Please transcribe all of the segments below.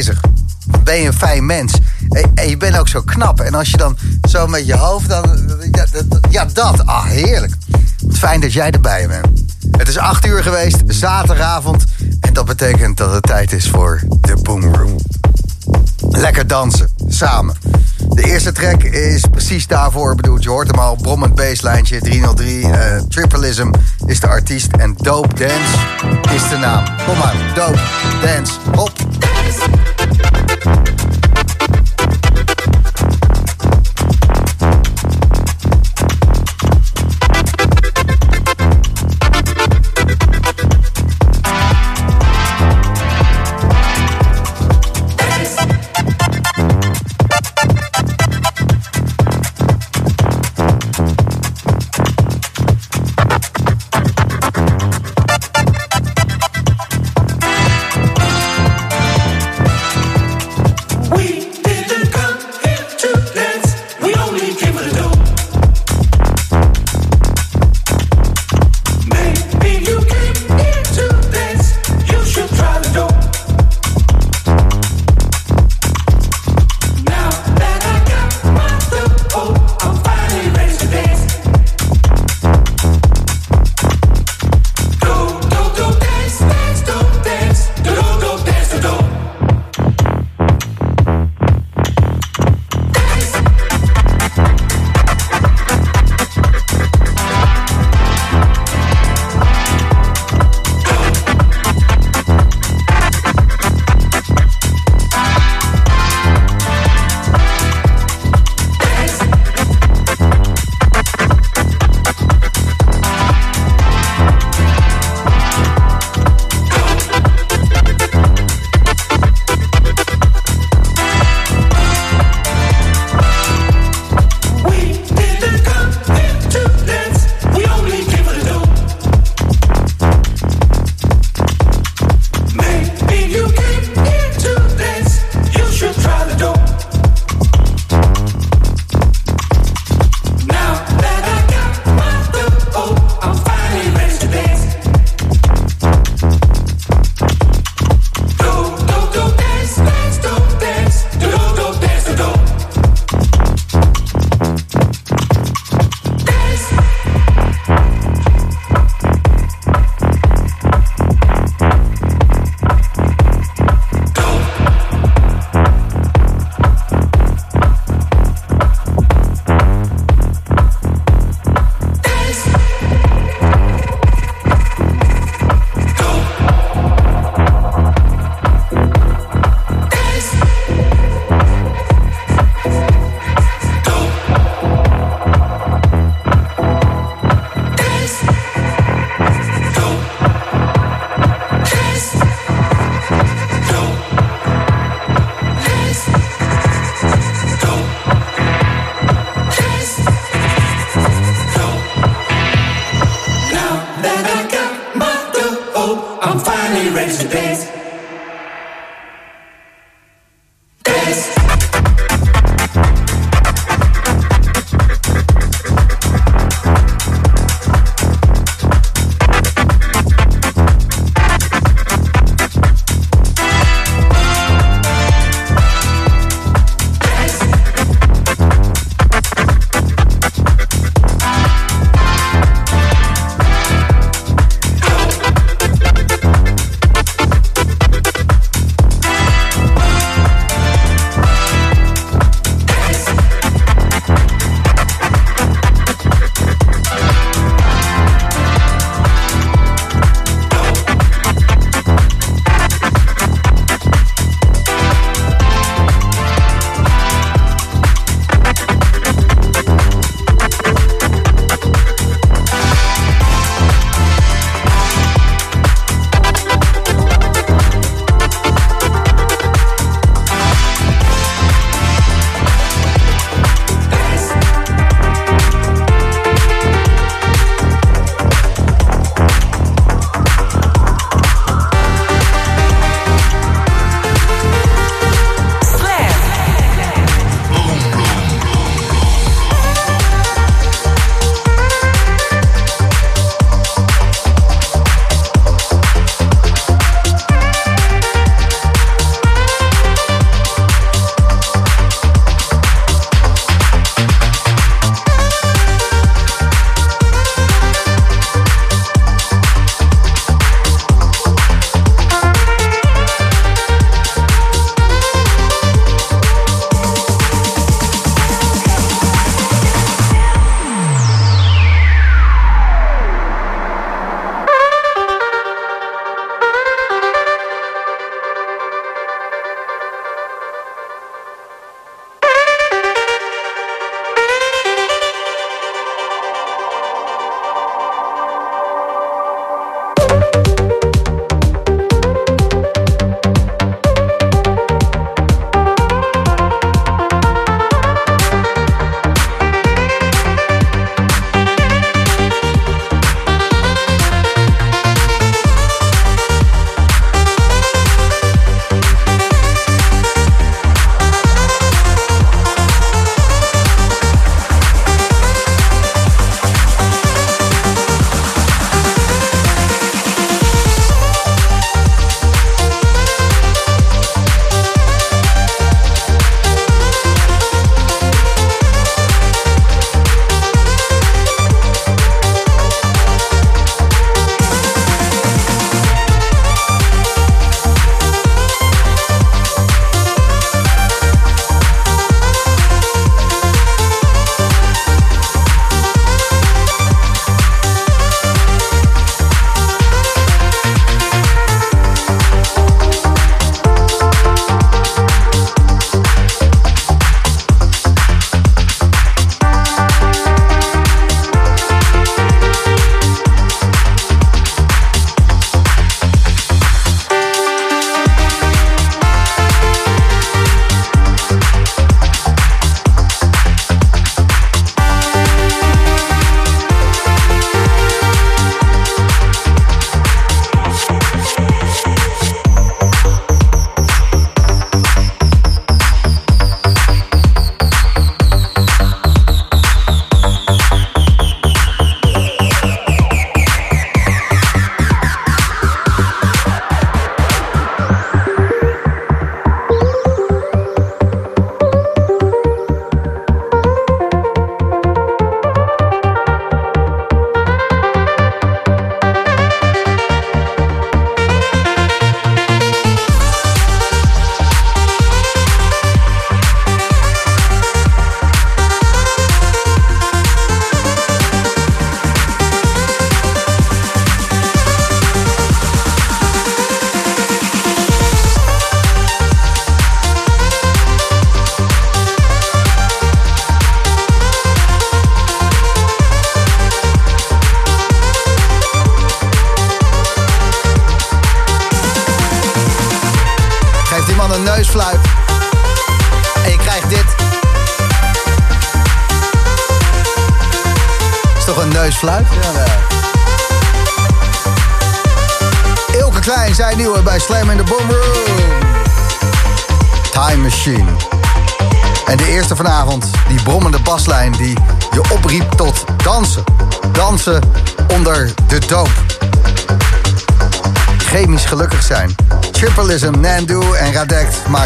bezig. Ben je een fijn mens. En, je bent ook zo knap. En als je dan zo met je hoofd dan... Ja, dat, ja, dat. Ah, heerlijk. Fijn dat jij erbij bent. Het is acht uur geweest, zaterdagavond. En dat betekent dat het tijd is voor de Boom Room. Lekker dansen, samen. De eerste track is precies daarvoor bedoeld. Je hoort hem al, brommend basslijntje, 303. Uh, Tripleism is de artiest en Dope Dance is de naam. Kom maar, Dope Dance, hop.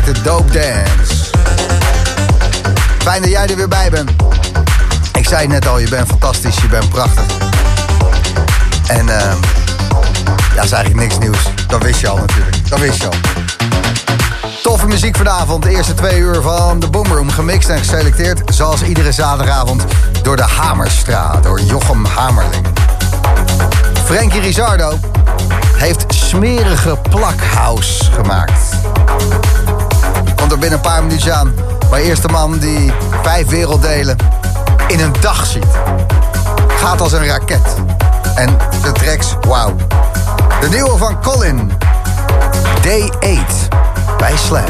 Maakten Dope Dance. Fijn dat jij er weer bij bent. Ik zei net al, je bent fantastisch, je bent prachtig. En uh, ja, is eigenlijk niks nieuws. Dat wist je al natuurlijk. Dat wist je al. Toffe muziek vanavond. De eerste twee uur van de Boomroom. Gemixt en geselecteerd, zoals iedere zaterdagavond, door de Hamerstra. Door Jochem Hamerling. Frankie Rizardo heeft smerige plakhouse gemaakt. Komt er binnen een paar minuutjes aan. Maar eerste man die vijf werelddelen in een dag ziet. Gaat als een raket. En de tracks, wauw. De nieuwe van Colin. Day 8 bij Slam.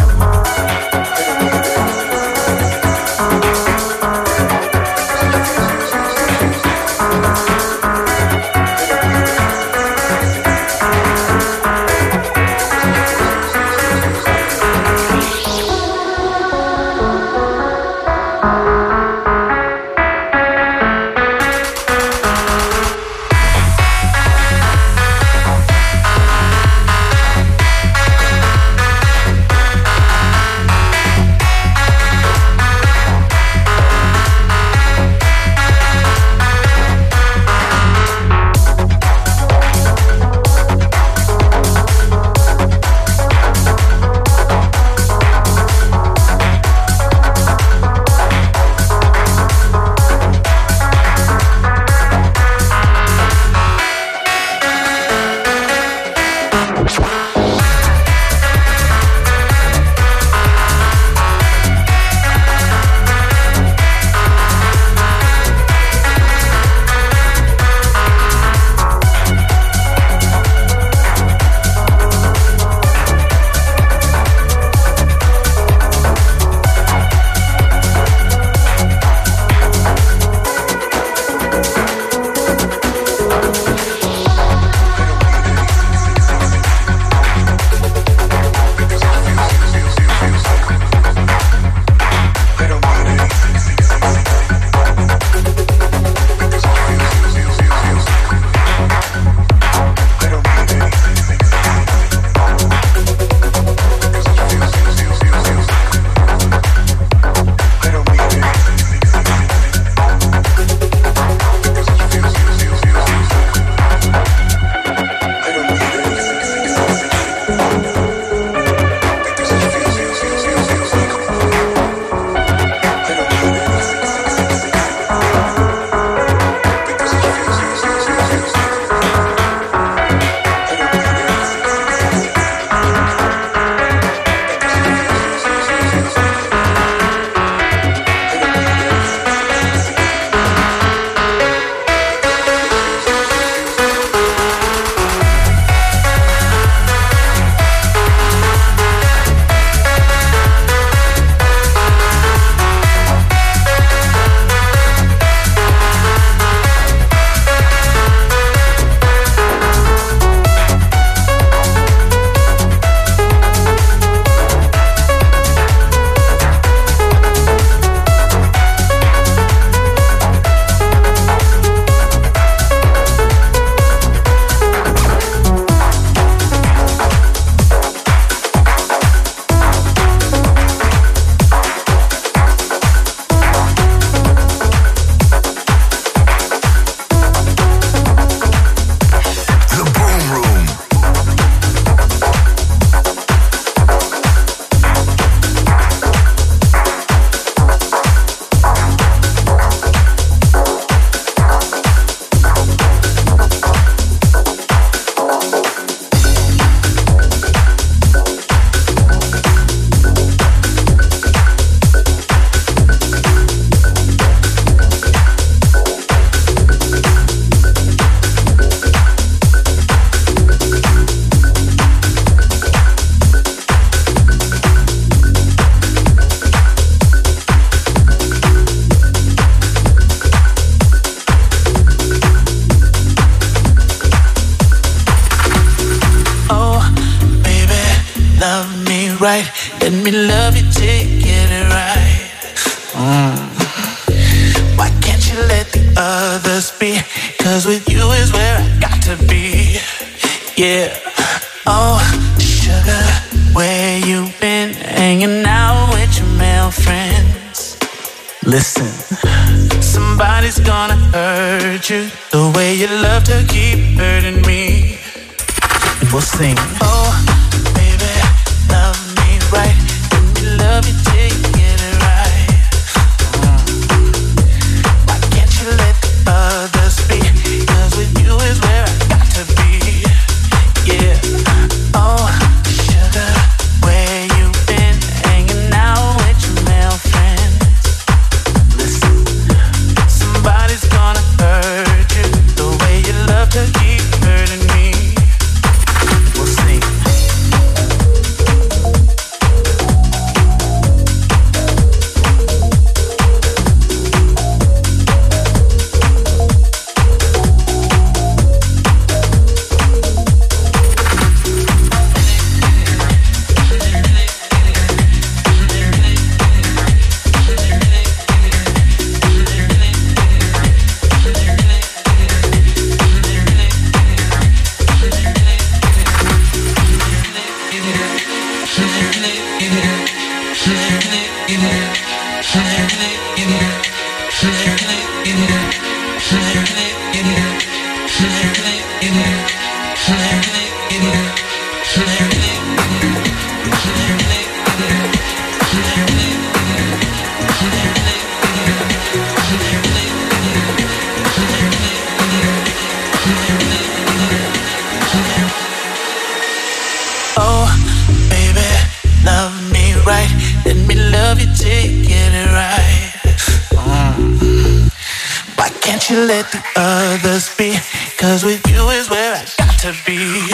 Can't you let the others be? Cause with you is where I got to be.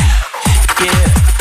Yeah.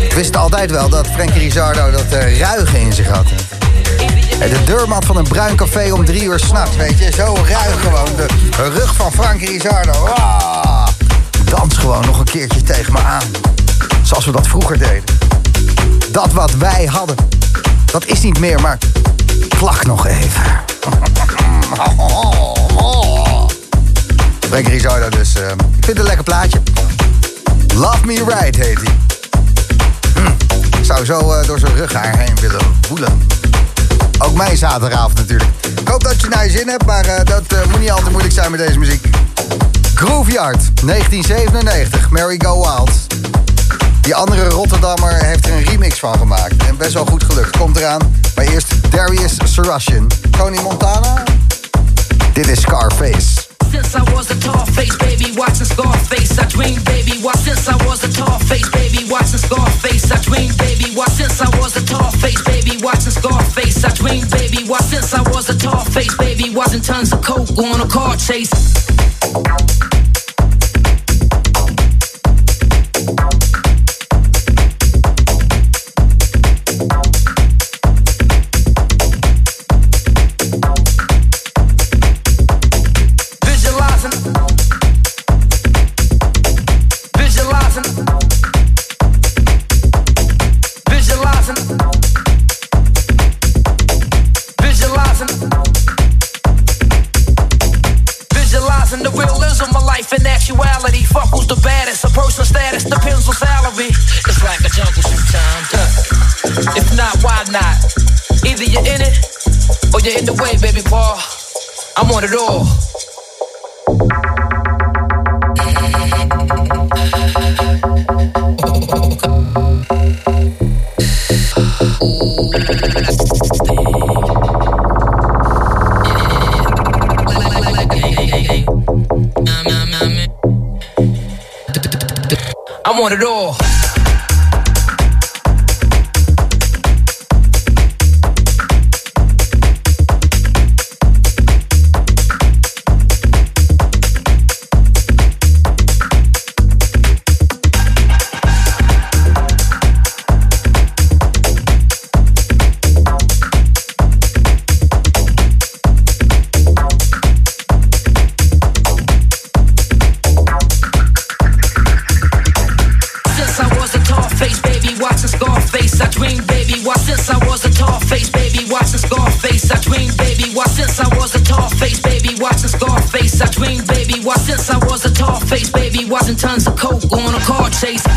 Ik wist altijd wel dat Frankie Rizardo dat uh, ruige in zich had. Eh, de deurmat van een bruin café om drie uur s'nachts, weet je. Zo ruig gewoon. De rug van Frankie Rizardo. Ah, dans gewoon nog een keertje tegen me aan. Zoals we dat vroeger deden. Dat wat wij hadden, dat is niet meer, maar klak nog even. Frankie Rizardo dus. Ehm, vind een lekker plaatje zaterdagavond natuurlijk. Ik hoop dat je naar je zin hebt, maar uh, dat uh, moet niet al te moeilijk zijn met deze muziek. Grooveyard, 1997, Mary Go Wild. Die andere Rotterdammer heeft er een remix van gemaakt. En best wel goed gelukt. Komt eraan. Maar eerst Darius Sarasian. Tony Montana. Dit is Scarface. Since I was a tall face baby, watching Scarface, I dream baby. Why since I was a tall face baby, watching Scarface, I dream baby. Why since I was a tall face baby, watching Scarface, I dream baby. Why since I was a tall face baby, watching tons of coke on a car chase. When you're in the way, baby boy, I want it all. I want it all. Tons of coke on a car chase.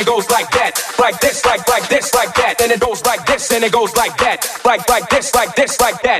It goes like that. Like this, like like this, like that. And it goes like this and it goes like that. Like like this, like this, like that.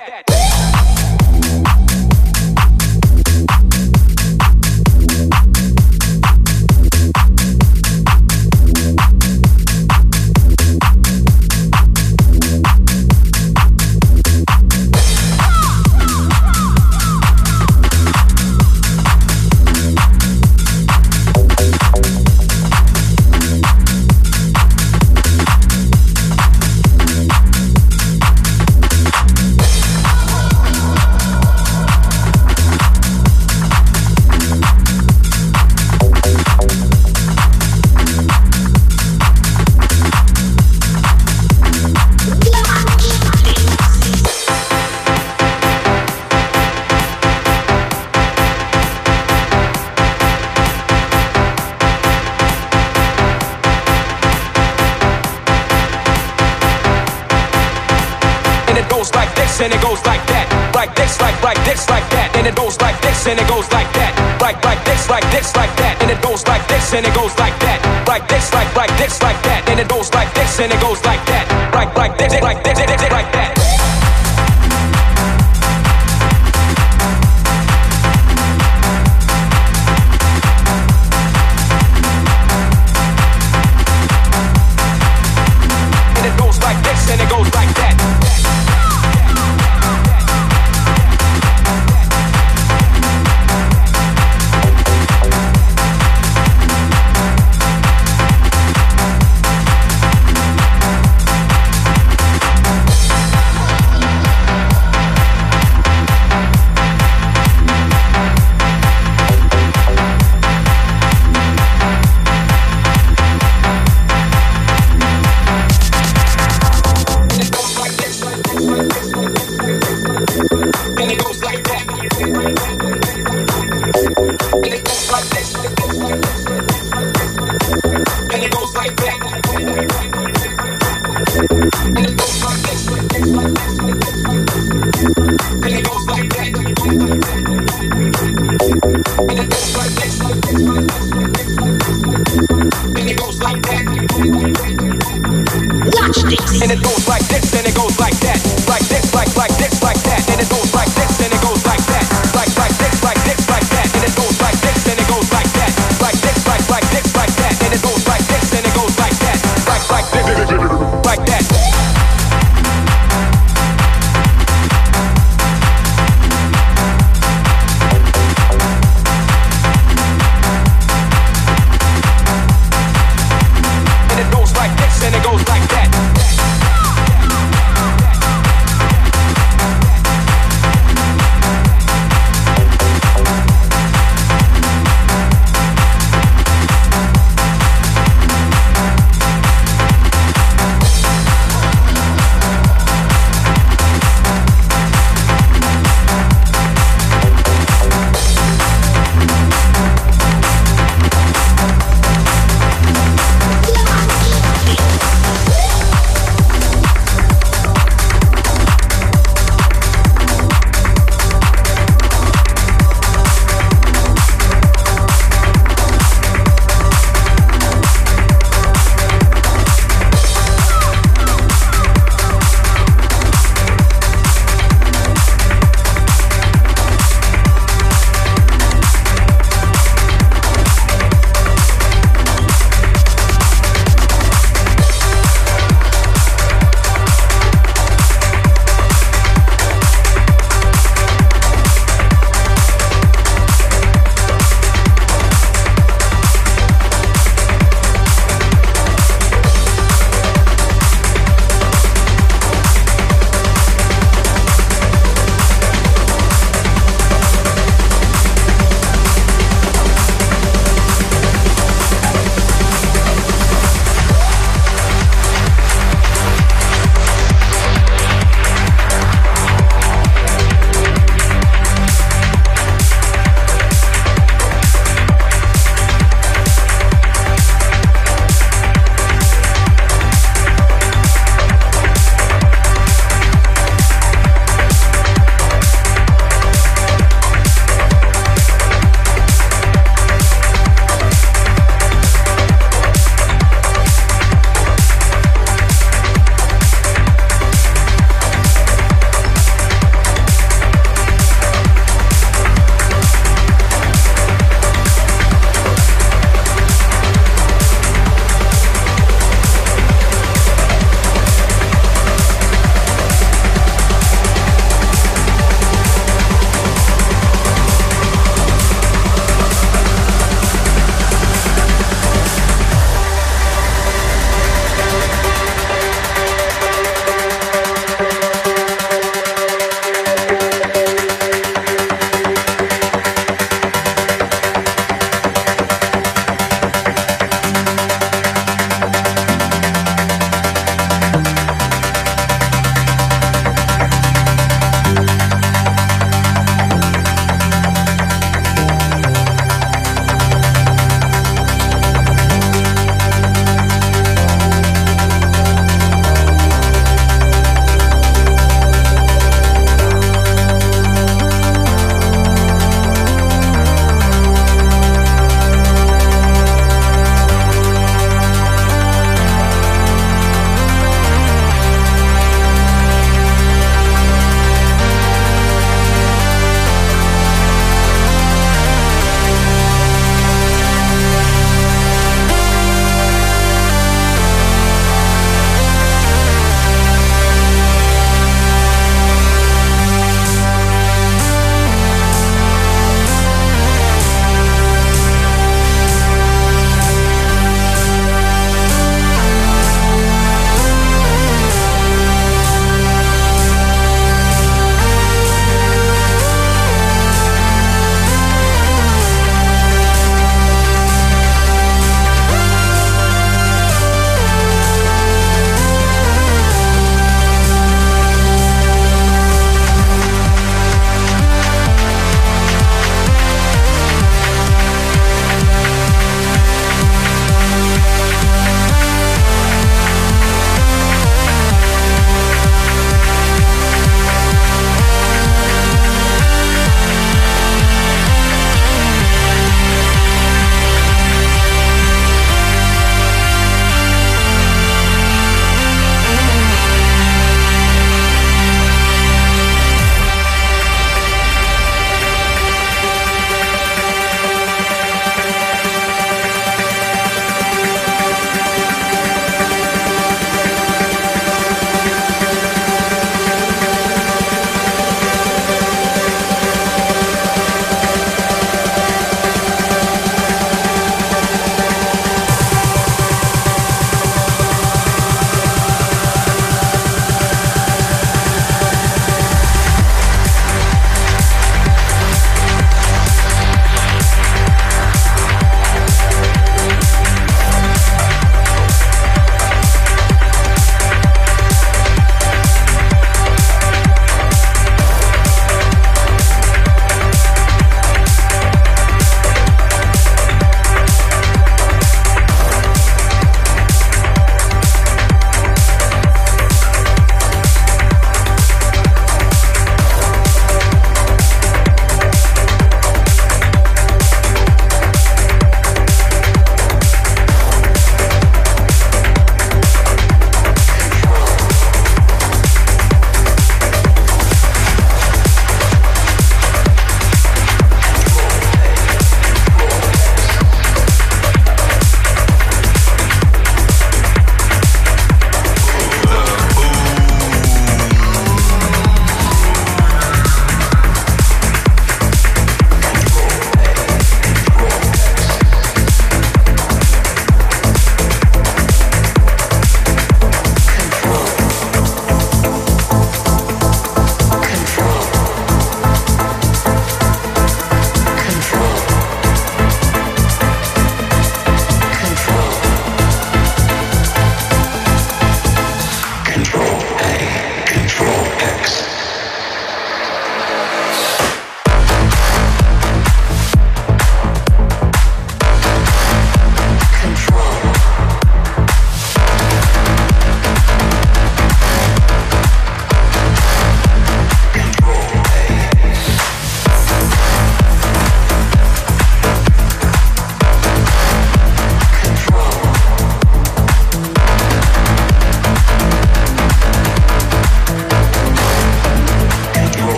Goes like this and it goes like that. Like this like like this like that. And it goes like this and it goes like that. Like like this like this like that. And it goes like this and it goes like that. Like this like like this like that. And it goes like this and it goes like that. Like like this like this like that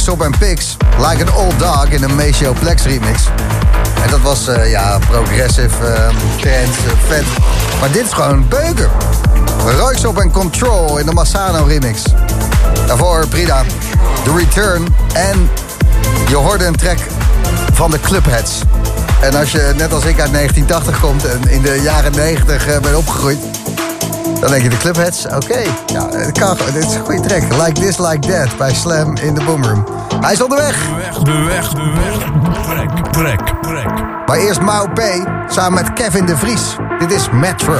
Royksop en Pix. Like an Old Dog in een Maceo Plex remix. En dat was, eh, ja, progressive, uh, trance, eh, vet. Maar dit is gewoon beuken. Royksop en Control in de Massano remix. Daarvoor Prida, The Return en je hoorde een track van de Clubheads. En als je net als ik uit 1980 komt en in de jaren 90 eh, bent opgegroeid... Dan denk je de Clubheads, oké. Ja, het kan, dit is een goede track. Like This, Like That bij Slam in de Boomroom. Hij is onderweg. De weg, de weg. Trek, trek, trek. Maar eerst Mau P. samen met Kevin de Vries. Dit is. Metro.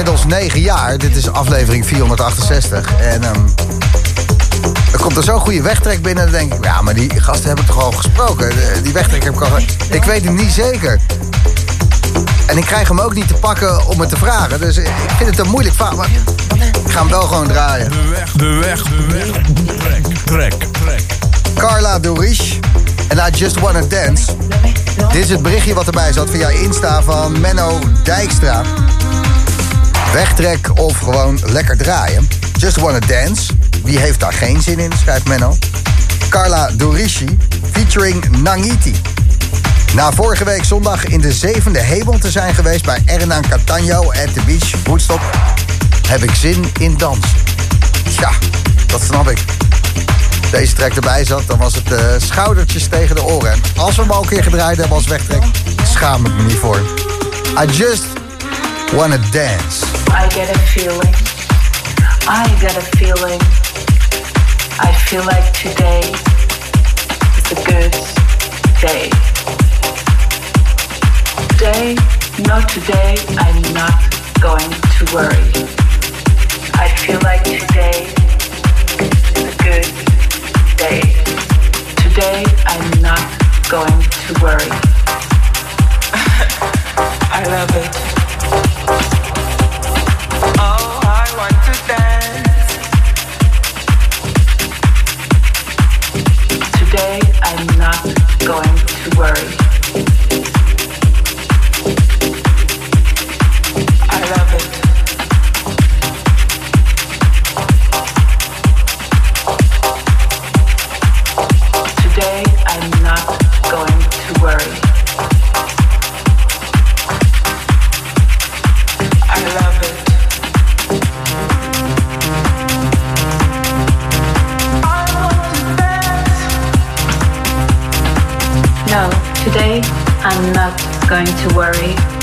Inmiddels 9 jaar. Dit is aflevering 468. En ehm er komt er zo'n goede wegtrek binnen. Dan denk ik, ja, maar die gasten hebben toch al gesproken. Die wegtrek heb ik al... Ik weet het niet zeker. En ik krijg hem ook niet te pakken om het te vragen. Dus ik vind het een moeilijk verhaal. Maar ik ga hem wel gewoon draaien. De weg, de weg, de weg. Trek, trek, trek. Carla Dorisch en I Just Wanna Dance. Dit is het berichtje wat erbij zat via Insta van Menno Dijkstra. Wegtrek of gewoon lekker draaien. Just Wanna Dance. Wie heeft daar geen zin in, schrijft Menno. Carla Dorici featuring Nangiti. Na vorige week zondag in de zevende hemel te zijn geweest bij Ernan Catano at the Beach Woodstock... heb ik zin in dansen. Ja, dat snap ik deze track erbij zat, dan was het eh, schoudertjes tegen de oren. En als we hem al een keer gedraaid hebben als wegtrek, schaam ik me niet voor. I just wanna dance. Get a feeling. I get a feeling. I feel like today is a good day. Today, no today, I'm not going to worry. I feel like today is a good day. Today, I'm not going to worry. I love it. Today, I'm not going to worry.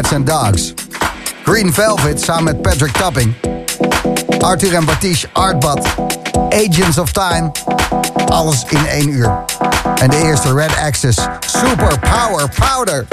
Cats and Dogs. Green Velvet samen met Patrick Tapping. Arthur en Batish Artbad. Agents of Time. Alles in één uur. En de eerste Red Access Super Power Powder.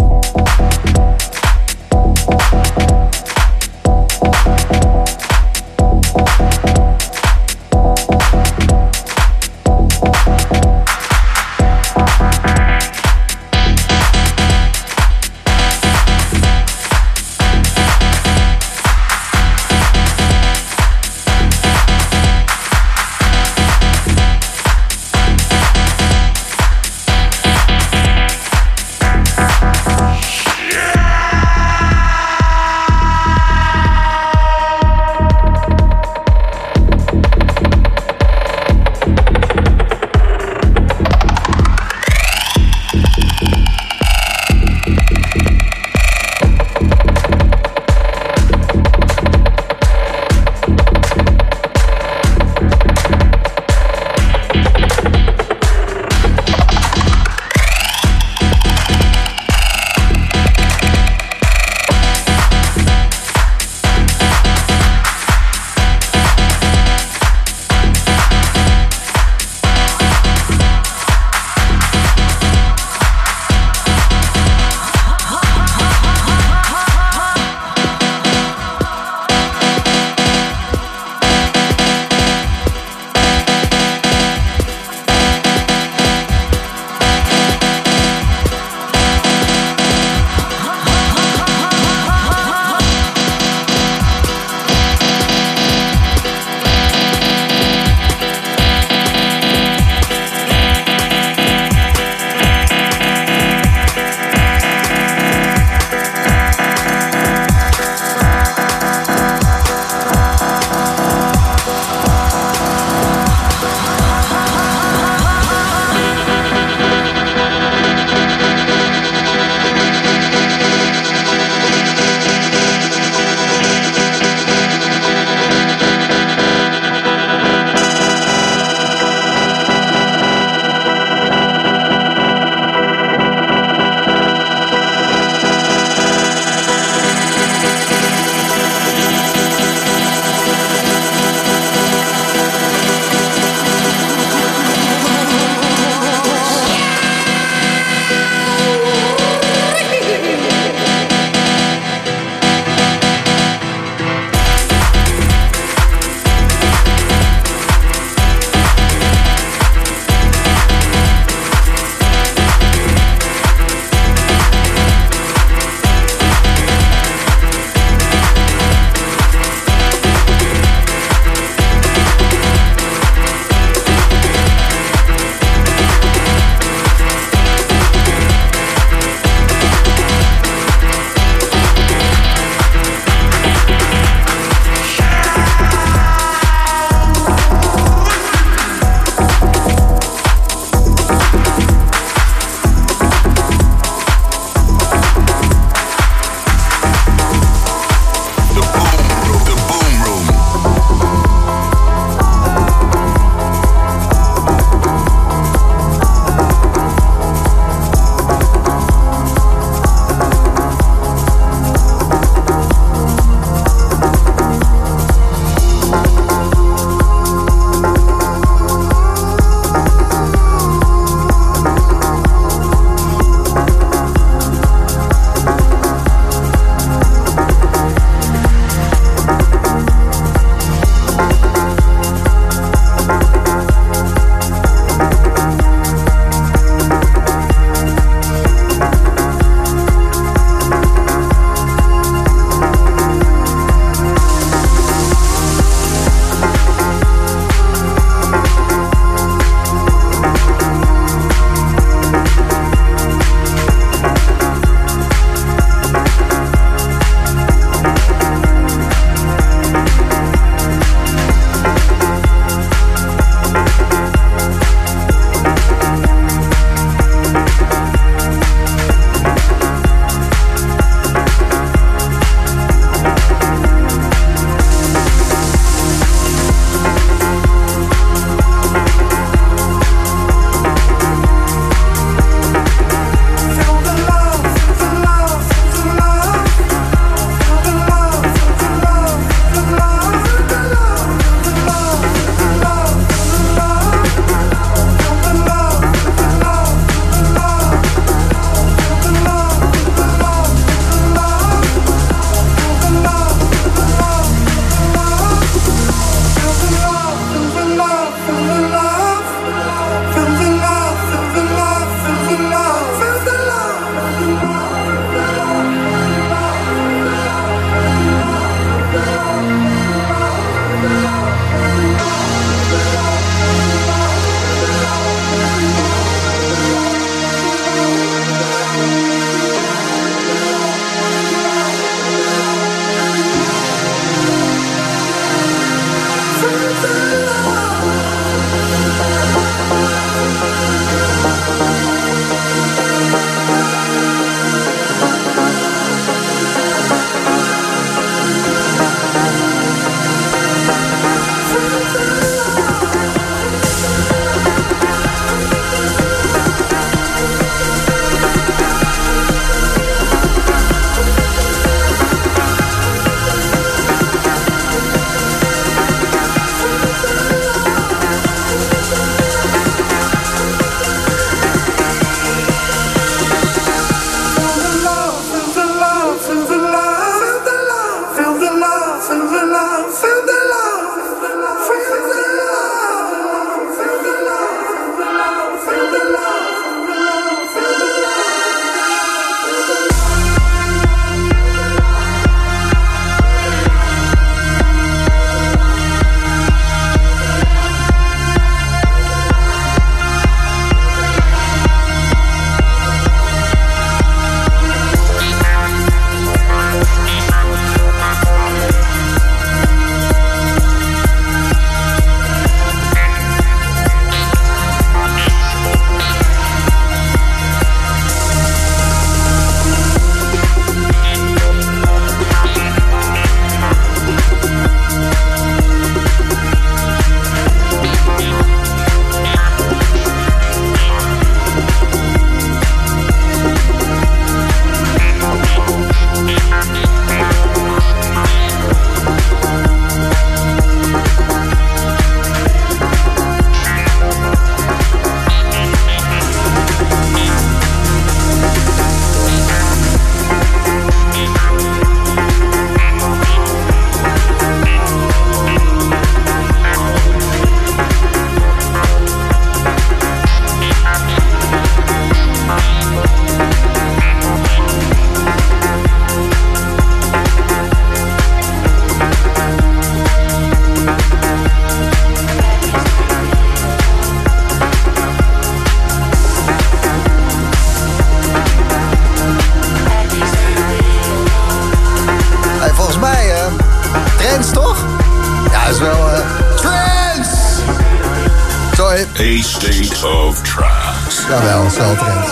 A state of trance. Jawel, trends.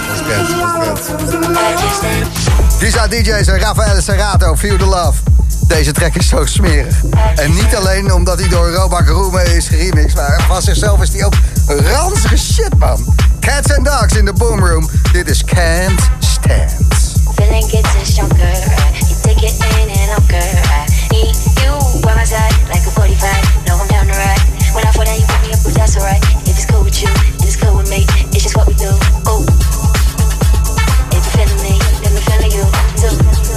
Visa DJ's en Rafael Serrato, Feel the Love. Deze track is zo smerig. En niet alleen omdat hij door Roba Groome is geremixed, maar van zichzelf is hij ook ranzige shit, man. Cats and Dogs in the Boom Room. Dit is Can't Stand. Feeling getting stronger. Uh, you take it in and hunker. I need you by my side like a 45. No, I'm down to ride. When I fall down, you pick me up, that's alright. If it's cool with you, and it's cool with me. It's just what we do. Ooh. If you're feeling me, then I'm feeling you too.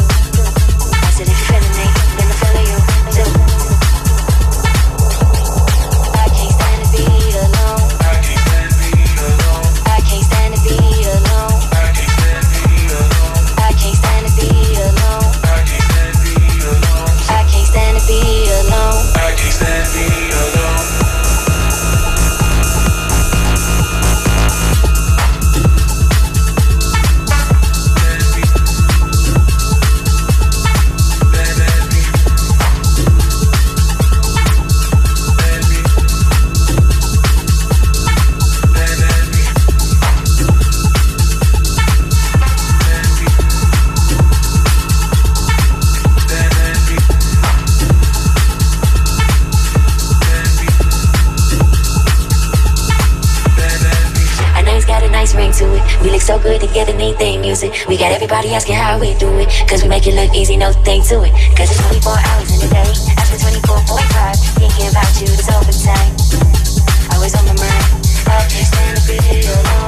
So good together, anything music. We got everybody asking how we do it. Cause we make it look easy, no thing to it. Cause it's 24 hours in a day. After 24.5, thinking about you, it's overtime. Always on my mind. I can't stand to be alone.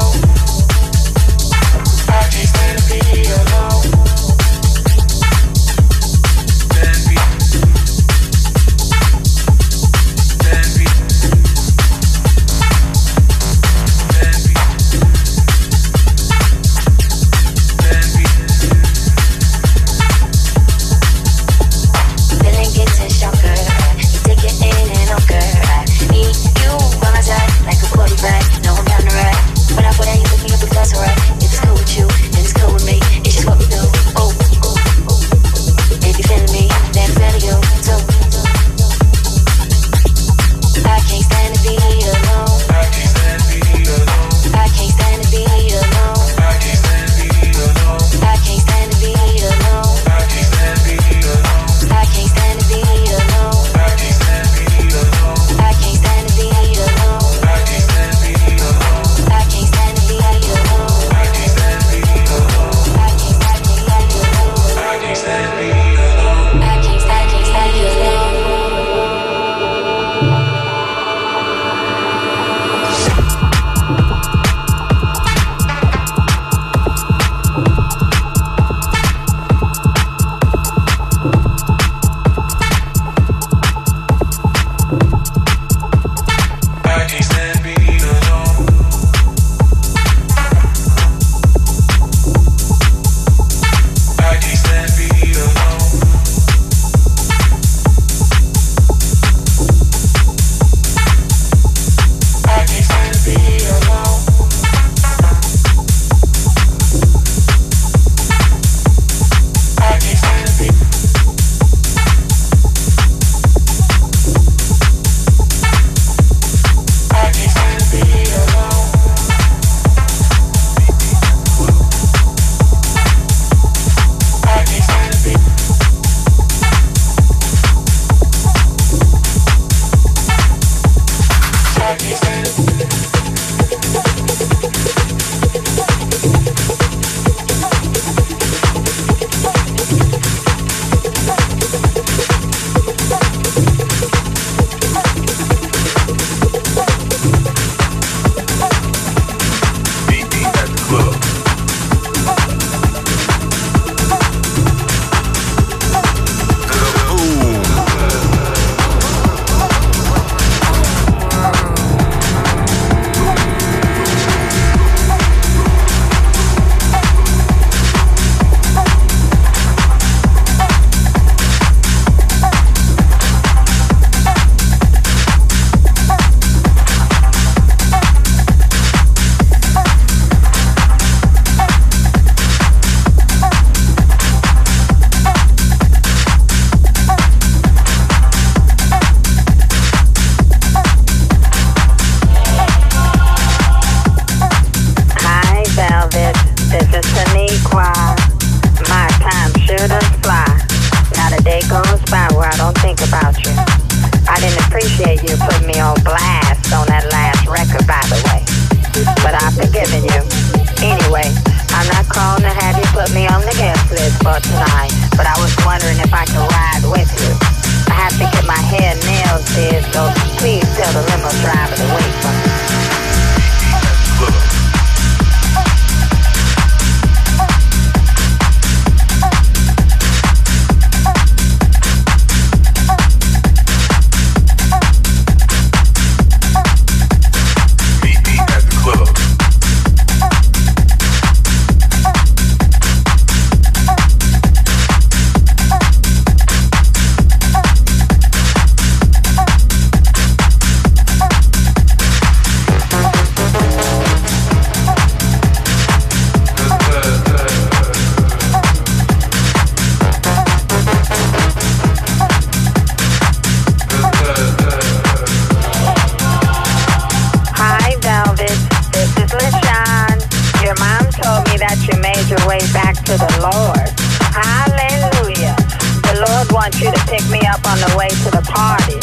want you to pick me up on the way to the party.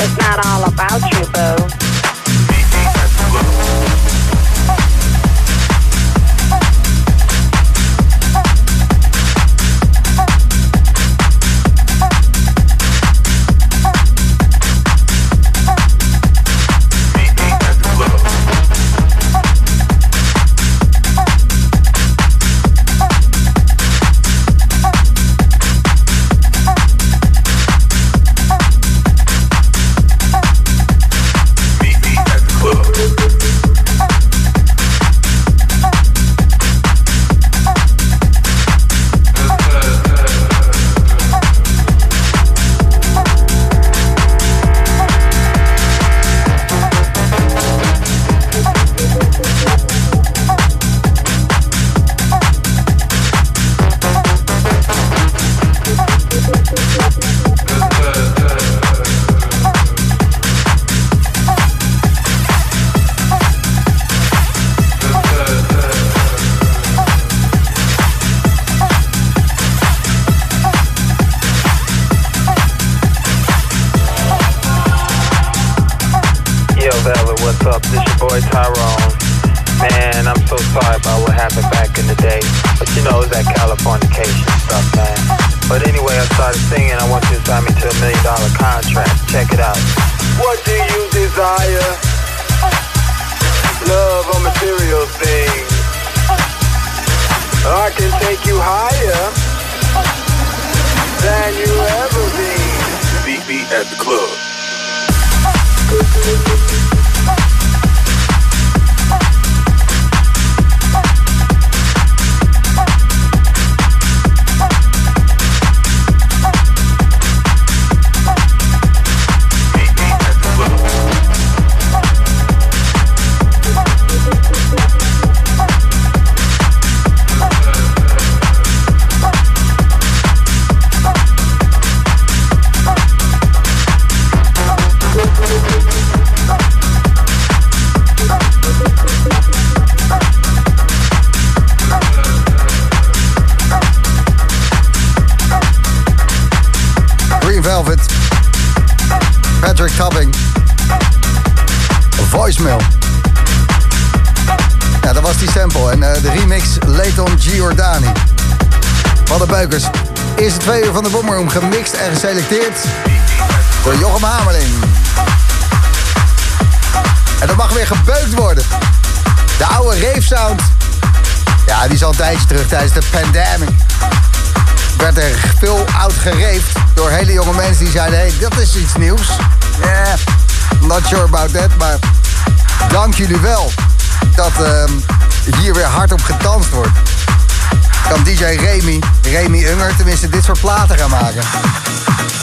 It's not all about you, boo. jullie wel dat ehm, hier weer hard op gedanst wordt. Kan DJ Remy, Remy Unger, tenminste dit soort platen gaan maken.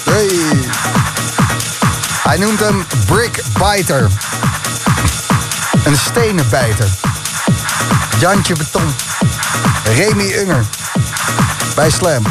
Hey. Hij noemt hem brickbiter, Een stenenbijter. Jantje Beton. Remy Unger. Bij Slam.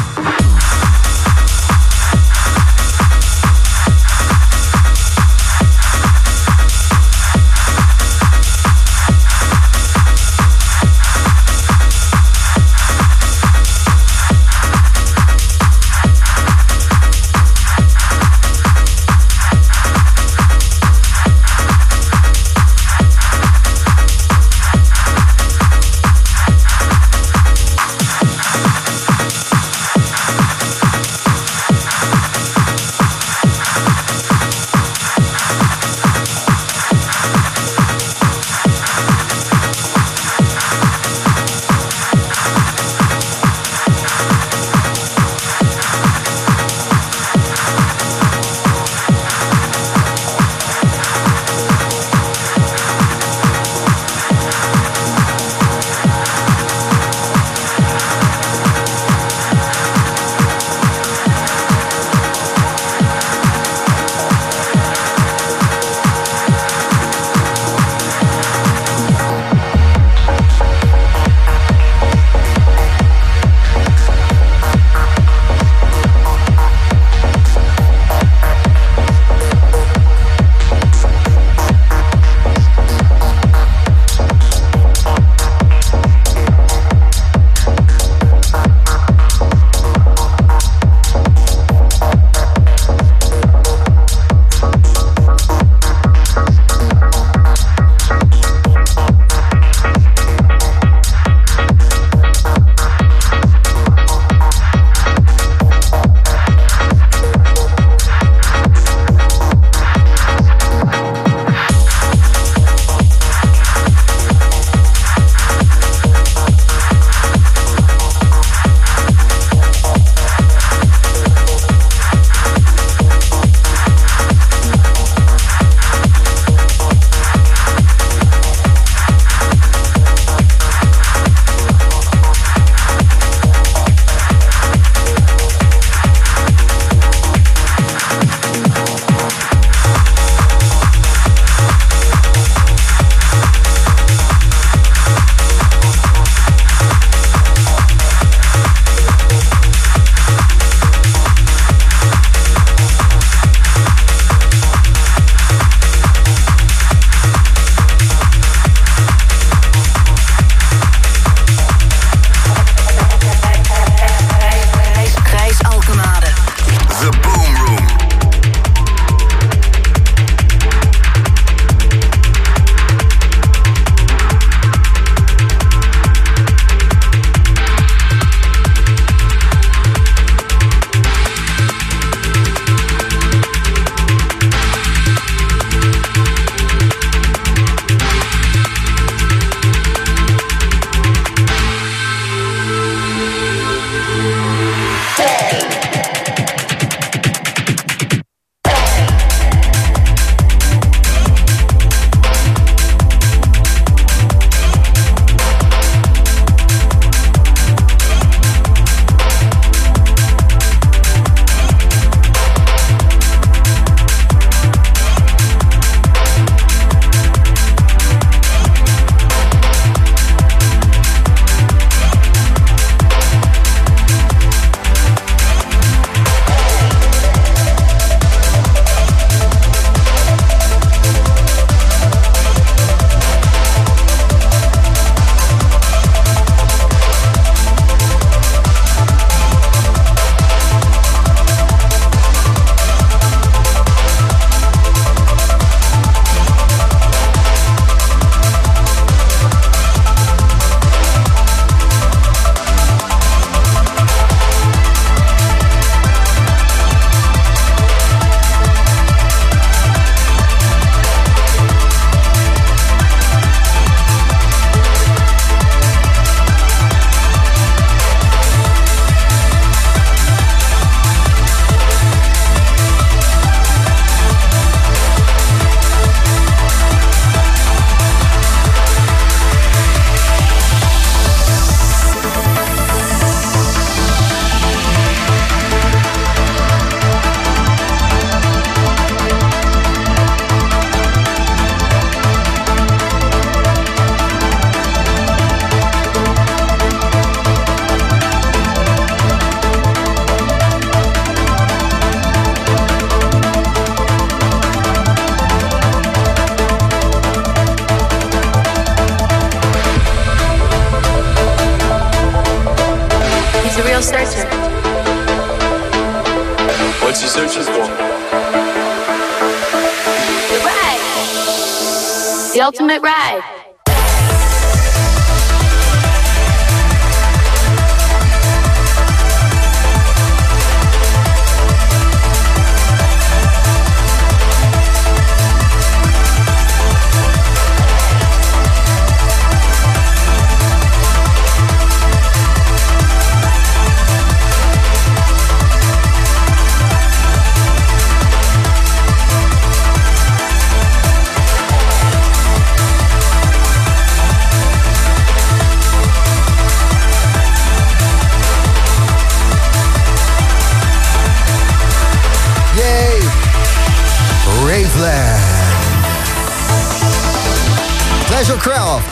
Craft.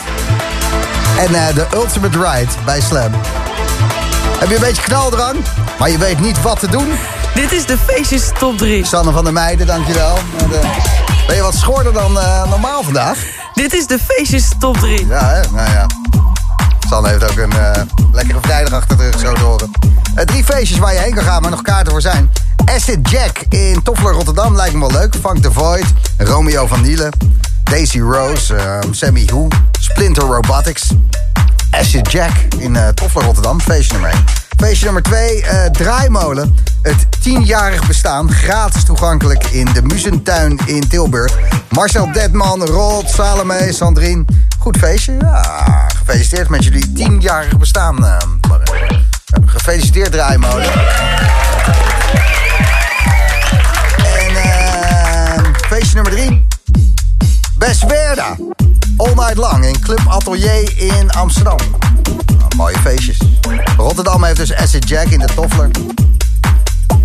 En eh, de Ultimate Ride bij Slam. Heb je een beetje knaldrang, maar je weet niet wat te doen? Dit is de feestjes top 3. Sanne van der Meijden, dankjewel. Eh, ben je wat schorder dan eh, normaal vandaag? Dit is de feestjes top 3. Ja, hè? Nou ja. Sanne heeft ook een lekkere vrijdag achter de rug, zo te horen. Drie feestjes waar je heen kan gaan, maar nog kaarten voor zijn. Acid Jack in Toffler Rotterdam lijkt me wel leuk. Funk the Void, Romeo van Nielen, Daisy Rose, eh, Sammy Who, Splinter Robotics. Acid Jack in eh Toffler Rotterdam, feestje nummer 1. Feestje nummer 2, eh Draaimolen. Het tienjarig bestaan, gratis toegankelijk in de Muzentuin in Tilburg. Marcel Detman, Rod, Salome, Sandrine. Goed feestje. Gefeliciteerd met jullie tienjarig bestaan. eh. Gefeliciteerd Draaimolen. En feestje nummer 3. Beswerda. All night lang in Club Atelier in Amsterdam. Nou, mooie feestjes. Rotterdam heeft dus Acid Jack in de Toffler.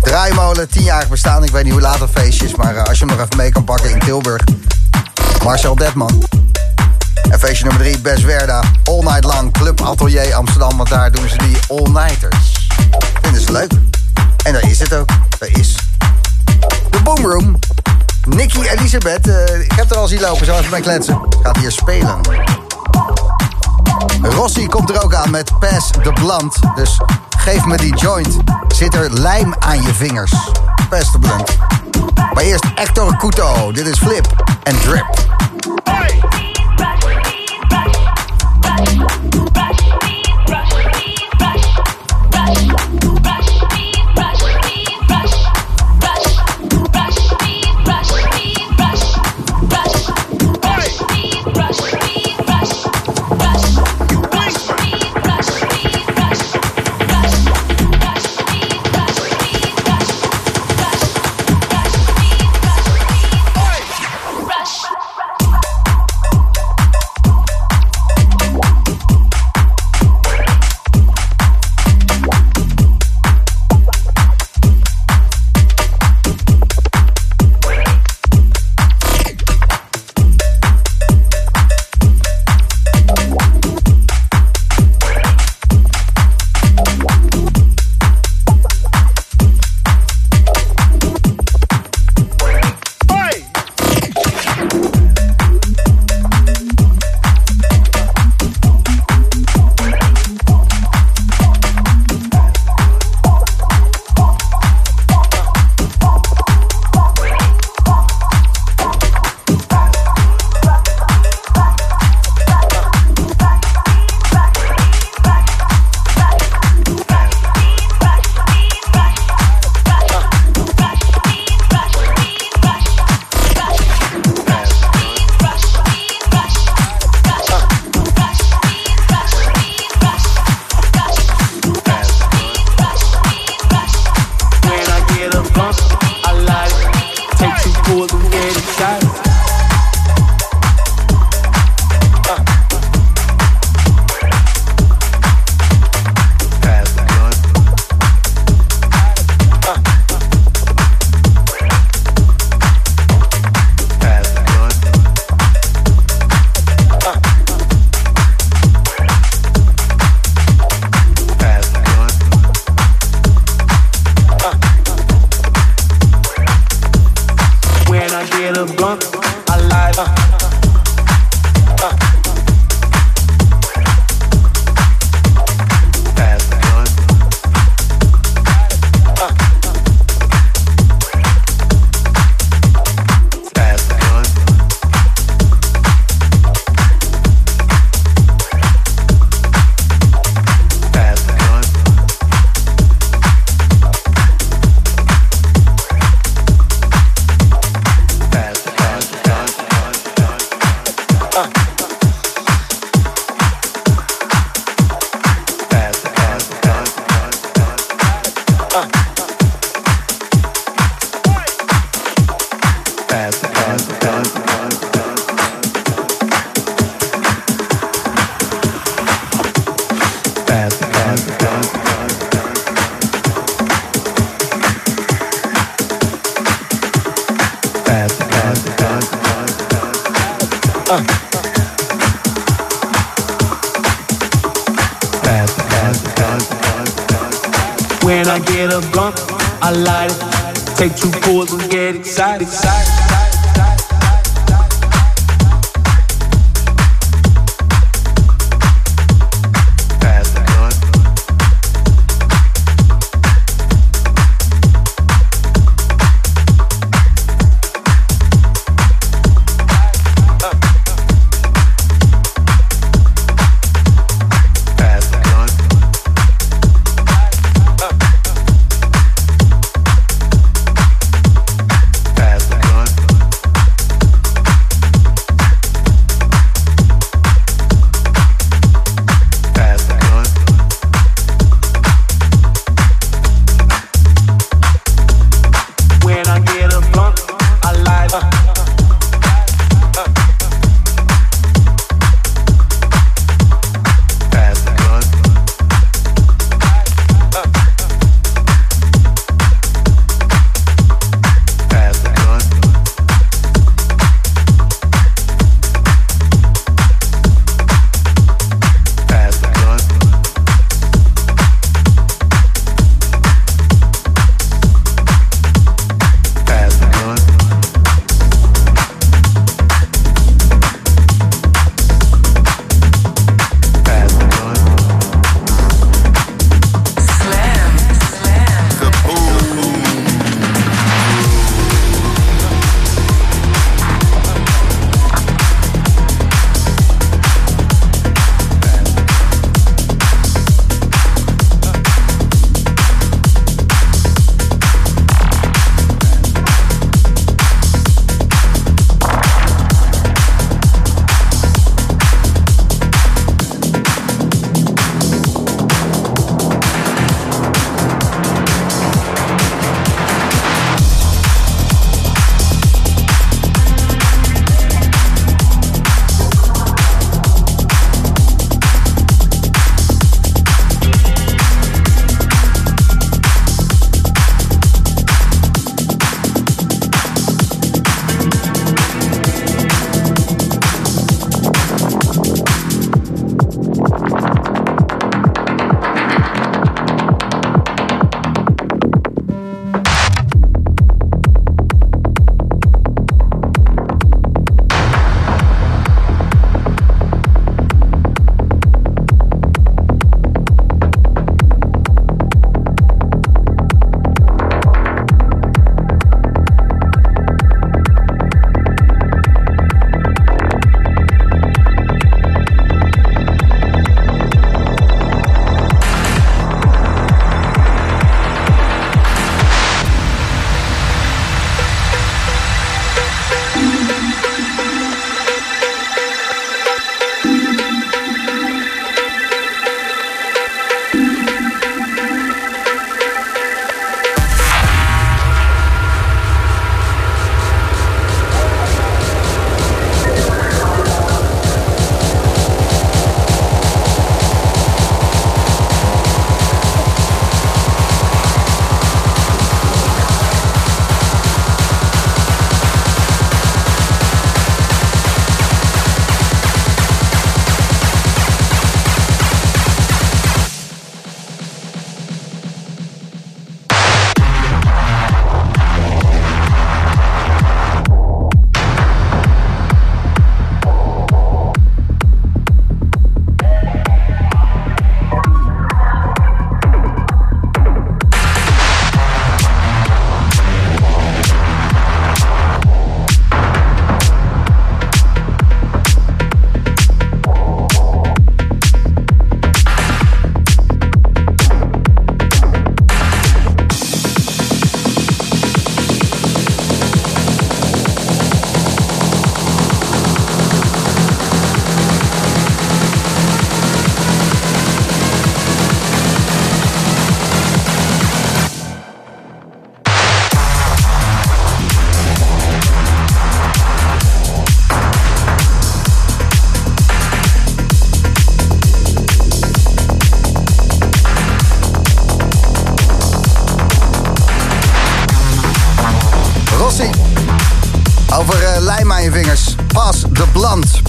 Draaimolen, 10-jarig bestaan. Ik weet niet hoe laat het feestje is, maar eh, als je hem nog even mee kan pakken in Tilburg. Marcel Detman. En feestje nummer 3, Beswerda. All night lang, Club Atelier Amsterdam. Want daar doen ze die all-nighters. Vinden ze leuk. En daar is het ook. Daar is de Boomroom. Nicky Elisabeth, eh, ik heb er al zien lopen, zo even mee kletsen. Gaat hier spelen. Rossi komt er ook aan met Pass the Blunt. Dus geef me die joint. Zit er lijm aan je vingers. Pass the Blunt. Maar eerst Hector Couto. Dit is Flip en Drip.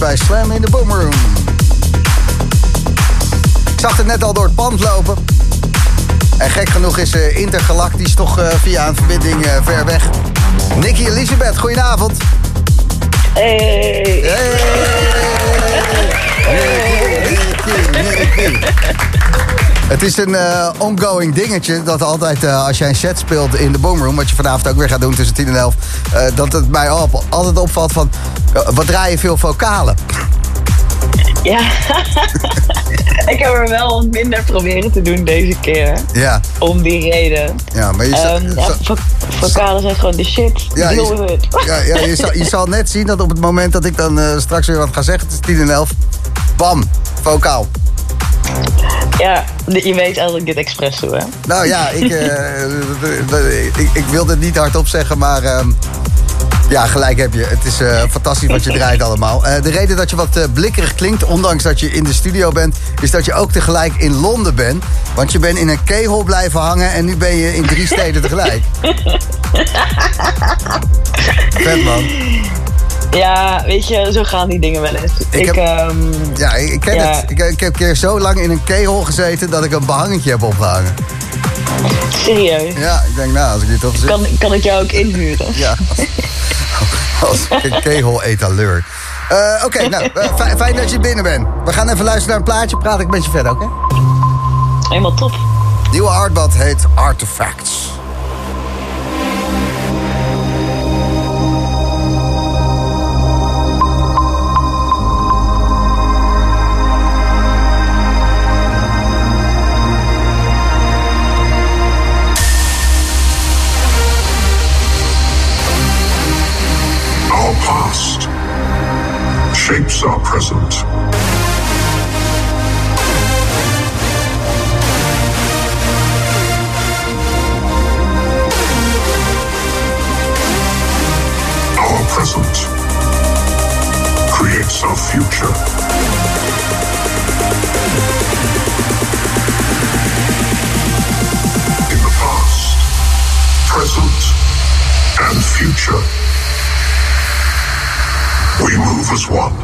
Bij Slam in de Boomroom. Ik zag het net al door het pand lopen. En gek genoeg is eh, Intergalactisch toch eh, via een verbinding eh, ver weg. Nicky Elisabeth, goedenavond. Hey. Het is een eh, ongoing dingetje dat altijd eh, als jij een set speelt in de boomroom, wat je vanavond ook weer gaat doen tussen 10 en 11, eh, dat het mij op, altijd opvalt van wat draai je veel vocalen. Ja, ik heb er wel wat minder proberen te doen deze keer. Ja, Om die reden. ja maar je, zal- Ehm, ja, zal- vo- vocalen zijn gewoon de shit. Ja, Deal je- ja, ja, je, zal, je zal net zien dat op het moment dat ik dan straks weer wat ga zeggen, het is 10 en 11, bam, vocaal. Ja, je weet als ik dit expres doe, hè? Nou ja, ik, eh, ik, ik wil het niet hardop zeggen, maar ehm, ja, gelijk heb je. Het is eh, fantastisch wat je draait allemaal. Eh, de reden dat je wat blikkerig klinkt, ondanks dat je in de studio bent, is dat je ook tegelijk in Londen bent. Want je bent in een keyhole blijven hangen en nu ben je in drie steden tegelijk. Vet man. Ja, weet je, zo gaan die dingen wel eens. Ik, heb- ehm, Ja, ik, ken Ja. het. Ik, ik heb een keer zo lang in een keyhole gezeten dat ik een behangetje heb opgehangen. serieus. Ja, ik denk nou, als ik dit toch zit. Kan, kan ik jou ook inhuren? Ja, als een kegel-etaleur. Eh, Oké, nou, eh, fi- fijn dat je binnen bent. We gaan even luisteren naar een plaatje, praat ik met je verder, oké? Helemaal top. Nieuwe hardbad heet Artifacts. Shapes our present. Our present creates our future. In the past, present, and future. We move as one.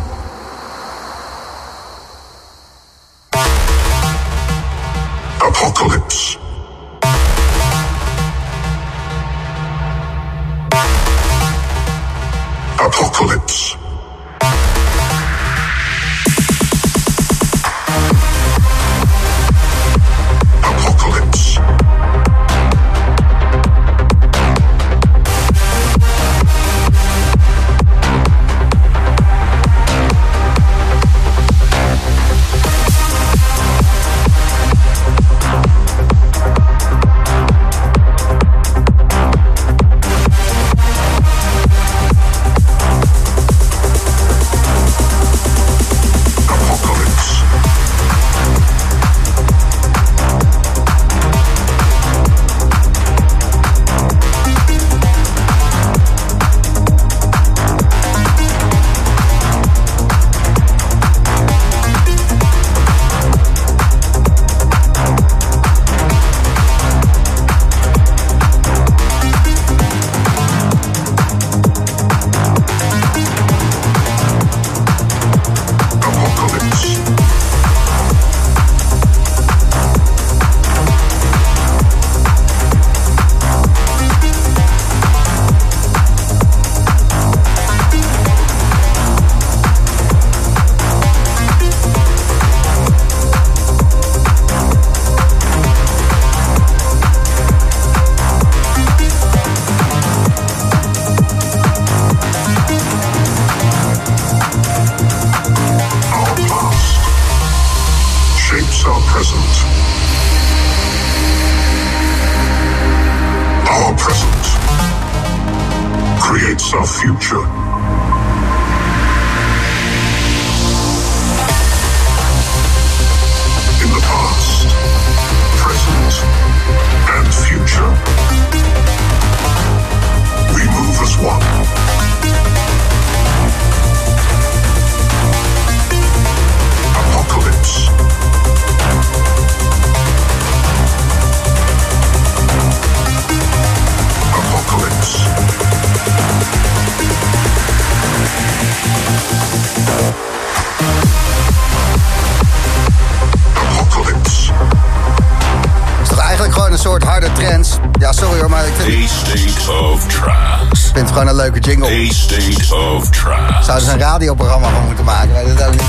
Jingle. A state of trance. Zouden ze een radioprogramma van moeten maken? Weet het ook niet.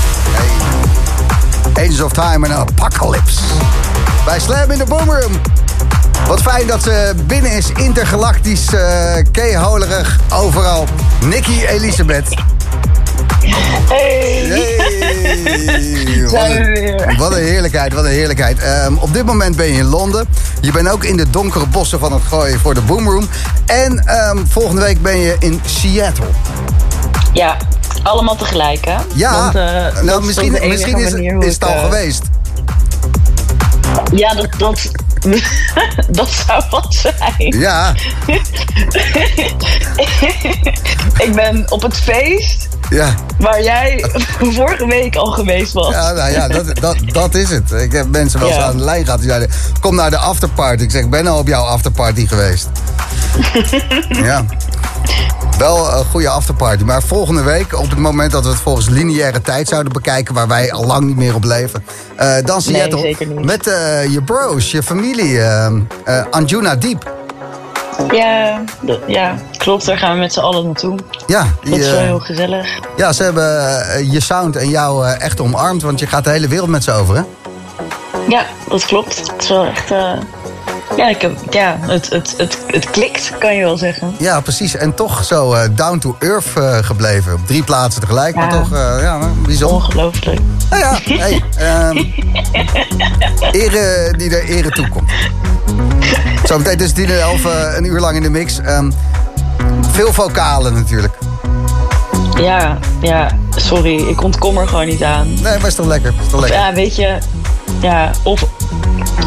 Hey. Of Time en Apocalypse. Bij Slam in de Boomroom. Wat fijn dat ze binnen is. Intergalactisch, eh keeholerig, overal. Nikki Elisabeth. Hey! Hey. Wat, Zijn we een, weer. wat een heerlijkheid, wat een heerlijkheid. Ehm, op dit moment ben je in Londen. Je bent ook in de donkere bossen van het gooien voor de Boomroom. En ehm, volgende week ben je in Seattle. Ja, allemaal tegelijk, hè? Ja, Want, eh, nou, is misschien, enige misschien is, is het al eh, geweest. Ja, dat, dat, dat zou wat zijn. Ja, ik ben op het feest ja. waar jij vorige week al geweest was. Ja, nou ja, dat, dat, dat is het. Ik heb mensen wel eens Ja. aan de lijn gehad die zeiden... kom naar de afterparty. Ik zeg, ik ben al op jouw afterparty geweest. ja. Wel een goede afterparty. Maar volgende week, op het moment dat we het volgens lineaire tijd zouden bekijken... waar wij al lang niet meer op leven... eh, dan Seattle zeker niet. met eh, je bros, je familie, eh, Anjuna Diep. Ja, ja, klopt. Daar gaan we met z'n allen naartoe. Ja, Dat is die, wel heel gezellig. ja, ze hebben eh, je sound en jou eh, echt omarmd... want je gaat de hele wereld met ze over, hè? Ja, dat klopt. Het is wel echt... eh, ja, ik heb, ja het, het, het, het klikt, kan je wel zeggen. Ja, precies. En toch zo down to earth gebleven. Op drie plaatsen tegelijk, maar Ja. toch eh, ja, bijzonder. Ongelooflijk. Nou ja, hey, ehm, ere die er ere toekomt. Zometeen tussen 10 en 11 eh, een uur lang in de mix. Ehm, veel vocalen natuurlijk. Ja, ja, sorry. Ik ontkom er gewoon niet aan. Nee, maar is toch lekker? Is toch Of, lekker? ja, weet je... Ja, of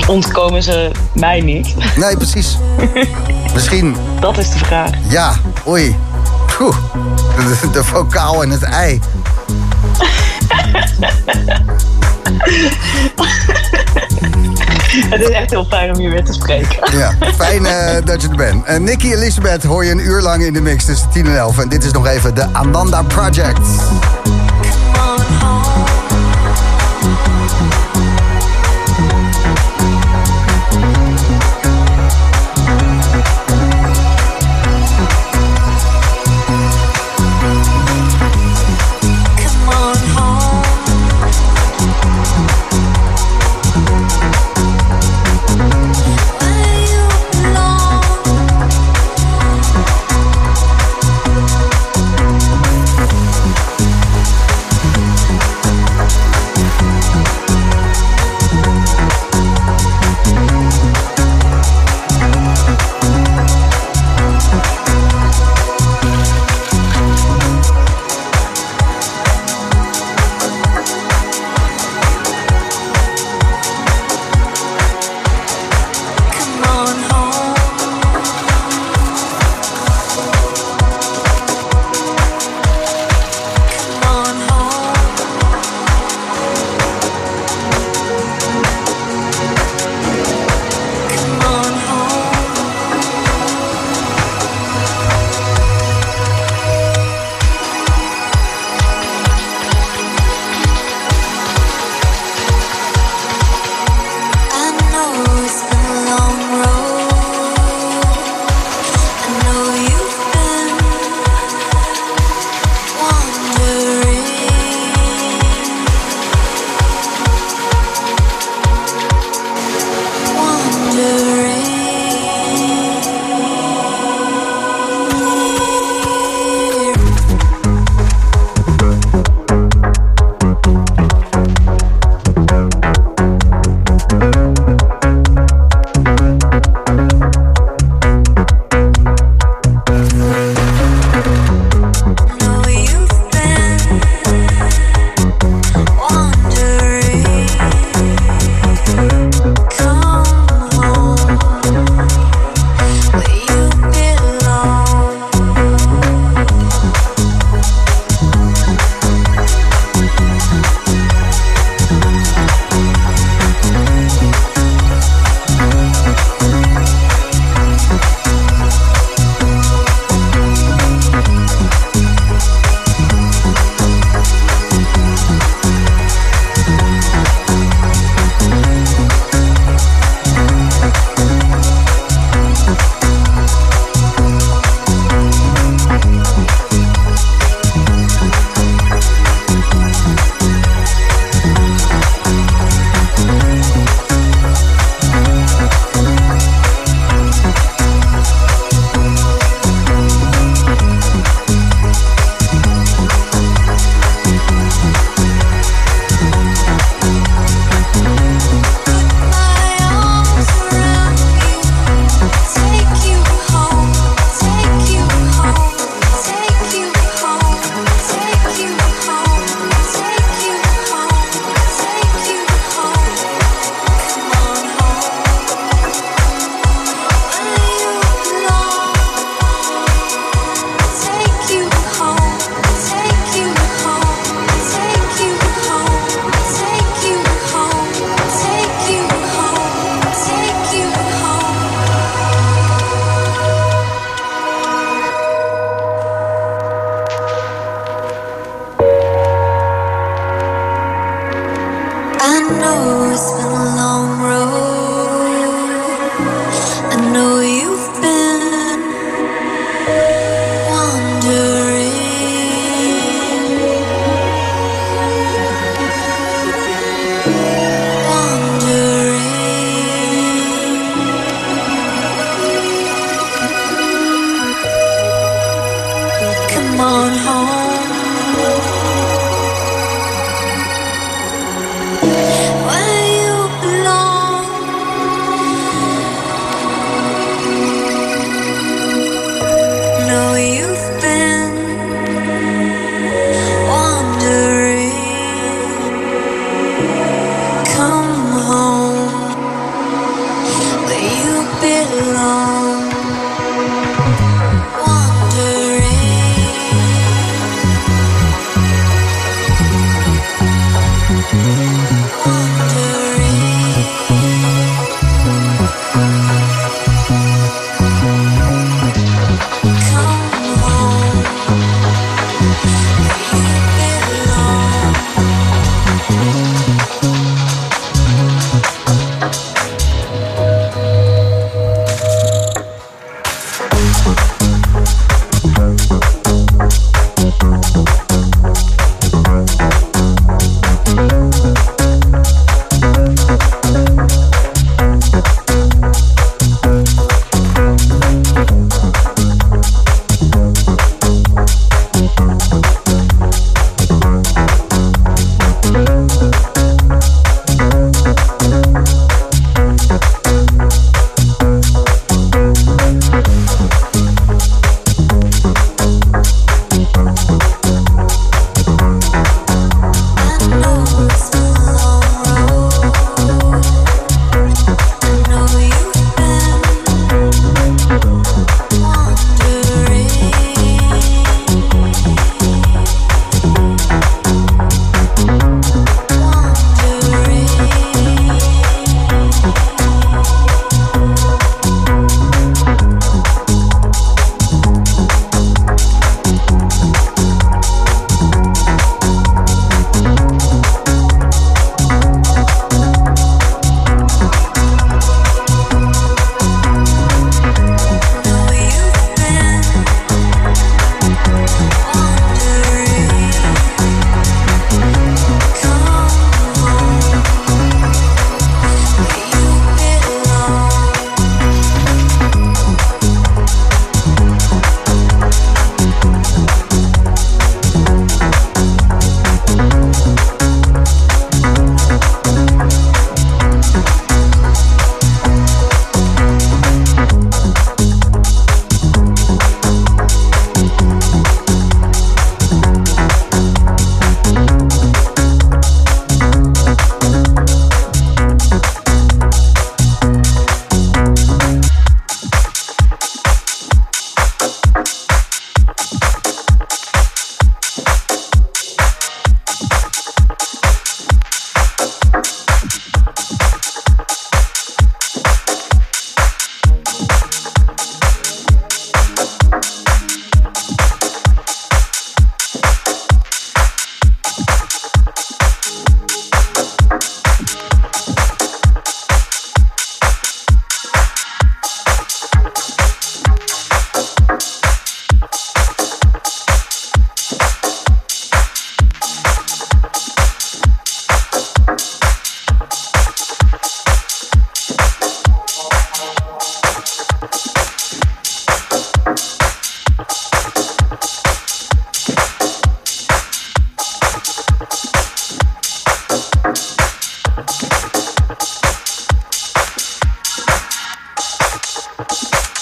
ontkomen ze mij niet? Nee, precies. Misschien, Dat is de vraag. ja, oei. Poeh, de, de vocaal en het ei. Het is echt heel fijn om hier weer te spreken. Ja, fijn eh, dat je er bent. Eh Nicky Elisabeth hoor je een uur lang in de mix tussen 10 en 11. En dit is nog even de Ananda Project.